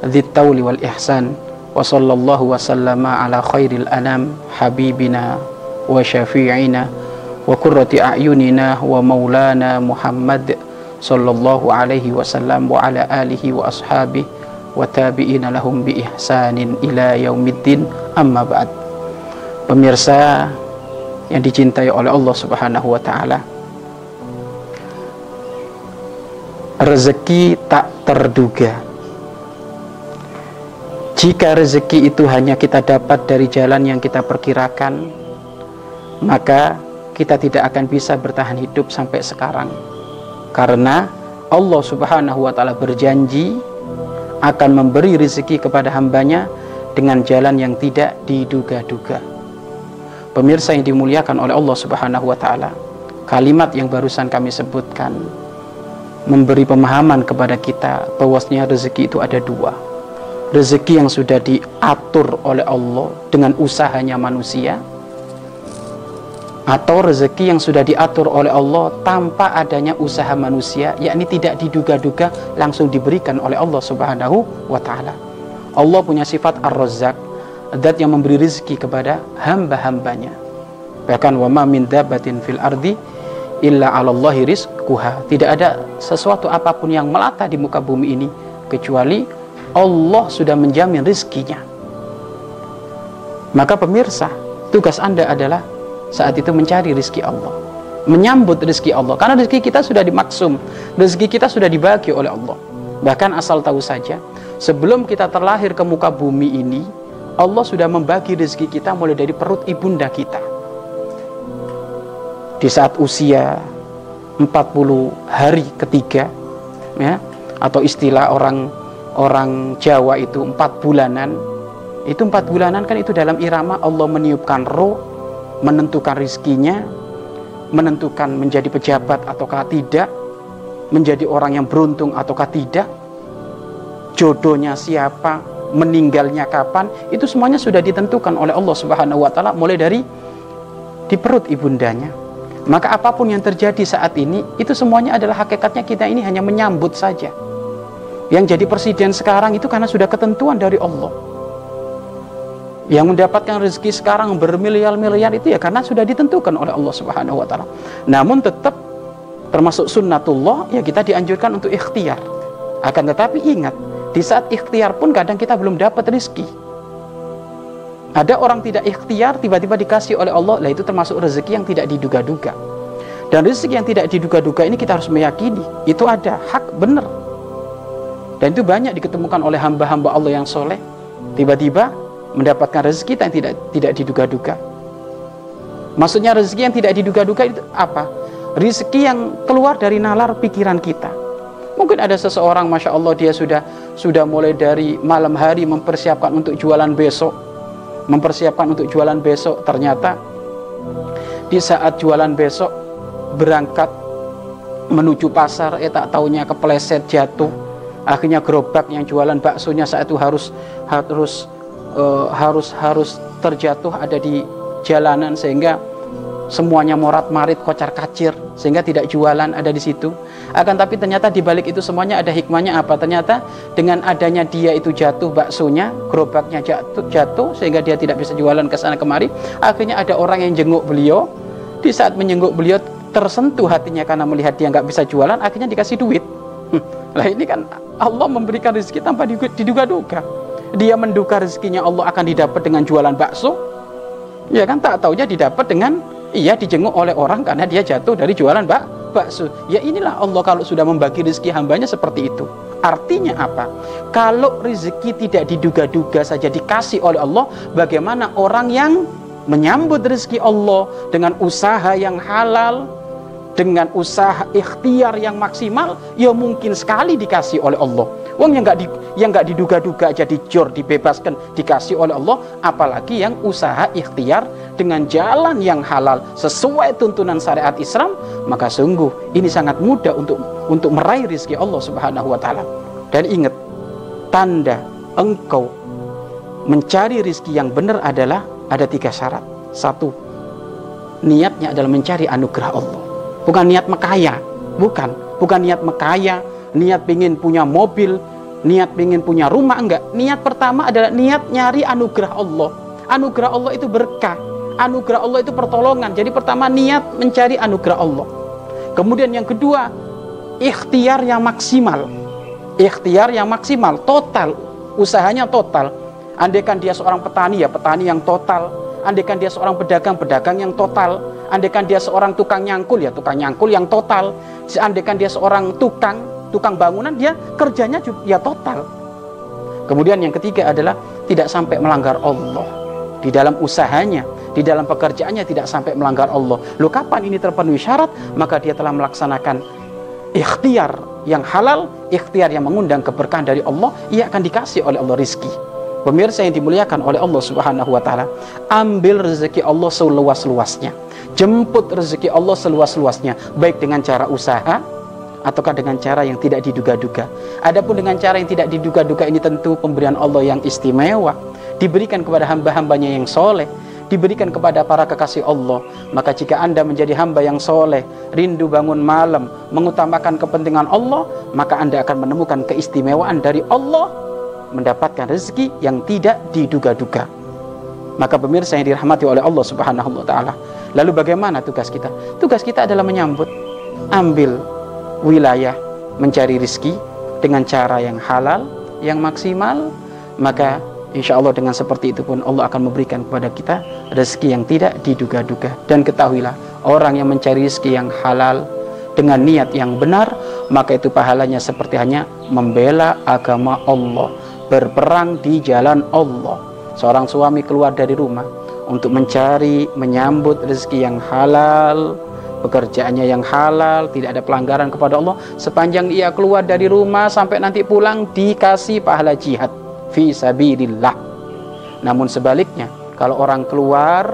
Dzit Tawli wal Ihsan wa sallallahu wa sallama ala khairil anam habibina wa syafi'ina wa qurrati a'yunina wa maulana Muhammad sallallahu alaihi wasallam wa ala alihi wa ashabihi wa tabi'ina lahum bi ihsanin ila yaumiddin. Amma ba'd. Pemirsa yang dicintai oleh Allah Subhanahu wa taala rezeki tak terduga jika rezeki itu hanya kita dapat dari jalan yang kita perkirakan, maka kita tidak akan bisa bertahan hidup sampai sekarang. Karena Allah Subhanahu wa taala berjanji akan memberi rezeki kepada hambanya dengan jalan yang tidak diduga-duga. Pemirsa yang dimuliakan oleh Allah Subhanahu wa taala, kalimat yang barusan kami sebutkan memberi pemahaman kepada kita bahwasanya rezeki itu ada dua rezeki yang sudah diatur oleh Allah dengan usahanya manusia atau rezeki yang sudah diatur oleh Allah tanpa adanya usaha manusia yakni tidak diduga-duga langsung diberikan oleh Allah Subhanahu wa taala. Allah punya sifat Ar-Razzaq, zat yang memberi rezeki kepada hamba-hambanya. Bahkan wa ma min dabbatin fil ardi illa 'alallahi rizquha. Tidak ada sesuatu apa pun yang melata di muka bumi ini kecuali Allah sudah menjamin rizkinya. Maka pemirsa tugas anda adalah saat itu mencari rizki Allah. Menyambut rizki Allah. Karena rizki kita sudah dimaksum. Rizki kita sudah dibagi oleh Allah. Bahkan asal tahu saja sebelum kita terlahir ke muka bumi ini Allah sudah membagi rezeki kita mulai dari perut ibunda kita. Di saat usia 40 hari ketiga ya atau istilah orang orang Jawa itu empat bulanan. Itu empat bulanan kan itu dalam irama Allah meniupkan roh menentukan rizkinya menentukan menjadi pejabat ataukah tidak menjadi orang yang beruntung ataukah tidak jodohnya siapa meninggalnya kapan itu semuanya sudah ditentukan oleh Allah Subhanahu wa taala mulai dari di perut ibundanya. Maka apa pun yang terjadi saat ini itu semuanya adalah hakikatnya kita ini hanya menyambut saja yang jadi presiden sekarang itu karena sudah ketentuan dari Allah. Yang mendapatkan rezeki sekarang bermiliar-miliar itu ya karena sudah ditentukan oleh Allah Subhanahu wa taala. Namun tetap termasuk sunnatullah ya kita dianjurkan untuk ikhtiar. Akan tetapi ingat, di saat ikhtiar pun kadang kita belum dapat rezeki. Ada orang tidak ikhtiar tiba-tiba dikasih oleh Allah, lah itu termasuk rezeki yang tidak diduga-duga. Dan rezeki yang tidak diduga-duga ini kita harus meyakini itu ada hak benar dan itu banyak diketemukan oleh hamba-hamba Allah yang soleh. Tiba-tiba mendapatkan rezeki yang tidak tidak diduga-duga. Maksudnya rezeki yang tidak diduga-duga itu apa? Rezeki yang keluar dari nalar pikiran kita. Mungkin ada seseorang, masya Allah dia sudah sudah mulai dari malam hari mempersiapkan untuk jualan besok, mempersiapkan untuk jualan besok. Ternyata di saat jualan besok berangkat menuju pasar, eh tak taunya kepleset jatuh, akhirnya gerobak yang jualan baksonya saat itu harus harus uh, harus harus terjatuh ada di jalanan sehingga semuanya morat marit kocar kacir sehingga tidak jualan ada di situ. Akan tapi ternyata di balik itu semuanya ada hikmahnya apa? Ternyata dengan adanya dia itu jatuh baksonya gerobaknya jatuh jatuh sehingga dia tidak bisa jualan ke sana kemari akhirnya ada orang yang jenguk beliau. Di saat menjenguk beliau tersentuh hatinya karena melihat dia nggak bisa jualan akhirnya dikasih duit lah ini kan Allah memberikan rezeki tanpa diduga-duga. Dia menduga rezekinya Allah akan didapat dengan jualan bakso. Ya kan tak taunya didapat dengan iya dijenguk oleh orang karena dia jatuh dari jualan bak bakso. Ya inilah Allah kalau sudah membagi rezeki hambanya seperti itu. Artinya apa? Kalau rezeki tidak diduga-duga saja dikasih oleh Allah, bagaimana orang yang menyambut rezeki Allah dengan usaha yang halal, dengan usaha ikhtiar yang maksimal ya mungkin sekali dikasih oleh Allah Wong yang nggak di, yang nggak diduga-duga aja dijor dibebaskan dikasih oleh Allah, apalagi yang usaha ikhtiar dengan jalan yang halal sesuai tuntunan syariat Islam, maka sungguh ini sangat mudah untuk untuk meraih rizki Allah Subhanahu wa taala. Dan ingat, tanda engkau mencari rizki yang benar adalah ada tiga syarat. Satu, niatnya adalah mencari anugerah Allah. Bukan niat mekaya, bukan. Bukan niat mekaya, niat ingin punya mobil, niat ingin punya rumah, enggak. Niat pertama adalah niat nyari anugerah Allah. Anugerah Allah itu berkah. Anugerah Allah itu pertolongan. Jadi pertama niat mencari anugerah Allah. Kemudian yang kedua, ikhtiar yang maksimal. Ikhtiar yang maksimal, total. Usahanya total. Andaikan dia seorang petani ya petani yang total. Andaikan dia seorang pedagang, pedagang yang total Andaikan dia seorang tukang nyangkul ya tukang nyangkul yang total. Andaikan dia seorang tukang tukang bangunan dia kerjanya ya total. Kemudian yang ketiga adalah tidak sampai melanggar Allah di dalam usahanya, di dalam pekerjaannya tidak sampai melanggar Allah. Lo kapan ini terpenuhi syarat? Maka dia telah melaksanakan ikhtiar yang halal, ikhtiar yang mengundang keberkahan dari Allah, ia akan dikasih oleh Allah rizki. Pemirsa yang dimuliakan oleh Allah Subhanahu wa taala, ambil rezeki Allah seluas-luasnya. Jemput rezeki Allah seluas-luasnya, baik dengan cara usaha ataukah dengan cara yang tidak diduga-duga. Adapun dengan cara yang tidak diduga-duga ini tentu pemberian Allah yang istimewa, diberikan kepada hamba-hambanya yang soleh, diberikan kepada para kekasih Allah. Maka jika Anda menjadi hamba yang soleh, rindu bangun malam, mengutamakan kepentingan Allah, maka Anda akan menemukan keistimewaan dari Allah mendapatkan rezeki yang tidak diduga-duga. Maka pemirsa yang dirahmati oleh Allah Subhanahu wa taala. Lalu bagaimana tugas kita? Tugas kita adalah menyambut, ambil wilayah mencari rezeki dengan cara yang halal, yang maksimal, maka insya Allah dengan seperti itu pun Allah akan memberikan kepada kita rezeki yang tidak diduga-duga. Dan ketahuilah, orang yang mencari rezeki yang halal dengan niat yang benar, maka itu pahalanya seperti hanya membela agama Allah berperang di jalan Allah. Seorang suami keluar dari rumah untuk mencari, menyambut rezeki yang halal, pekerjaannya yang halal, tidak ada pelanggaran kepada Allah. Sepanjang ia keluar dari rumah sampai nanti pulang dikasih pahala jihad fi sabilillah. Namun sebaliknya, kalau orang keluar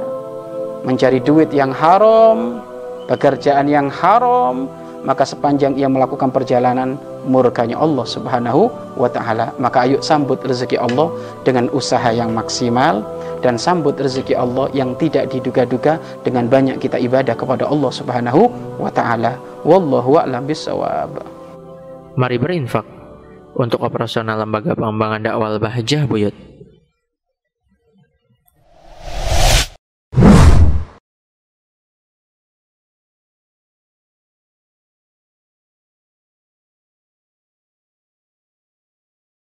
mencari duit yang haram, pekerjaan yang haram, maka sepanjang ia melakukan perjalanan murkanya Allah Subhanahu wa taala. Maka ayo sambut rezeki Allah dengan usaha yang maksimal dan sambut rezeki Allah yang tidak diduga-duga dengan banyak kita ibadah kepada Allah Subhanahu wa taala. Wallahu a'lam bissawab. Mari berinfak untuk operasional lembaga pengembangan dakwah Bahjah Buyut.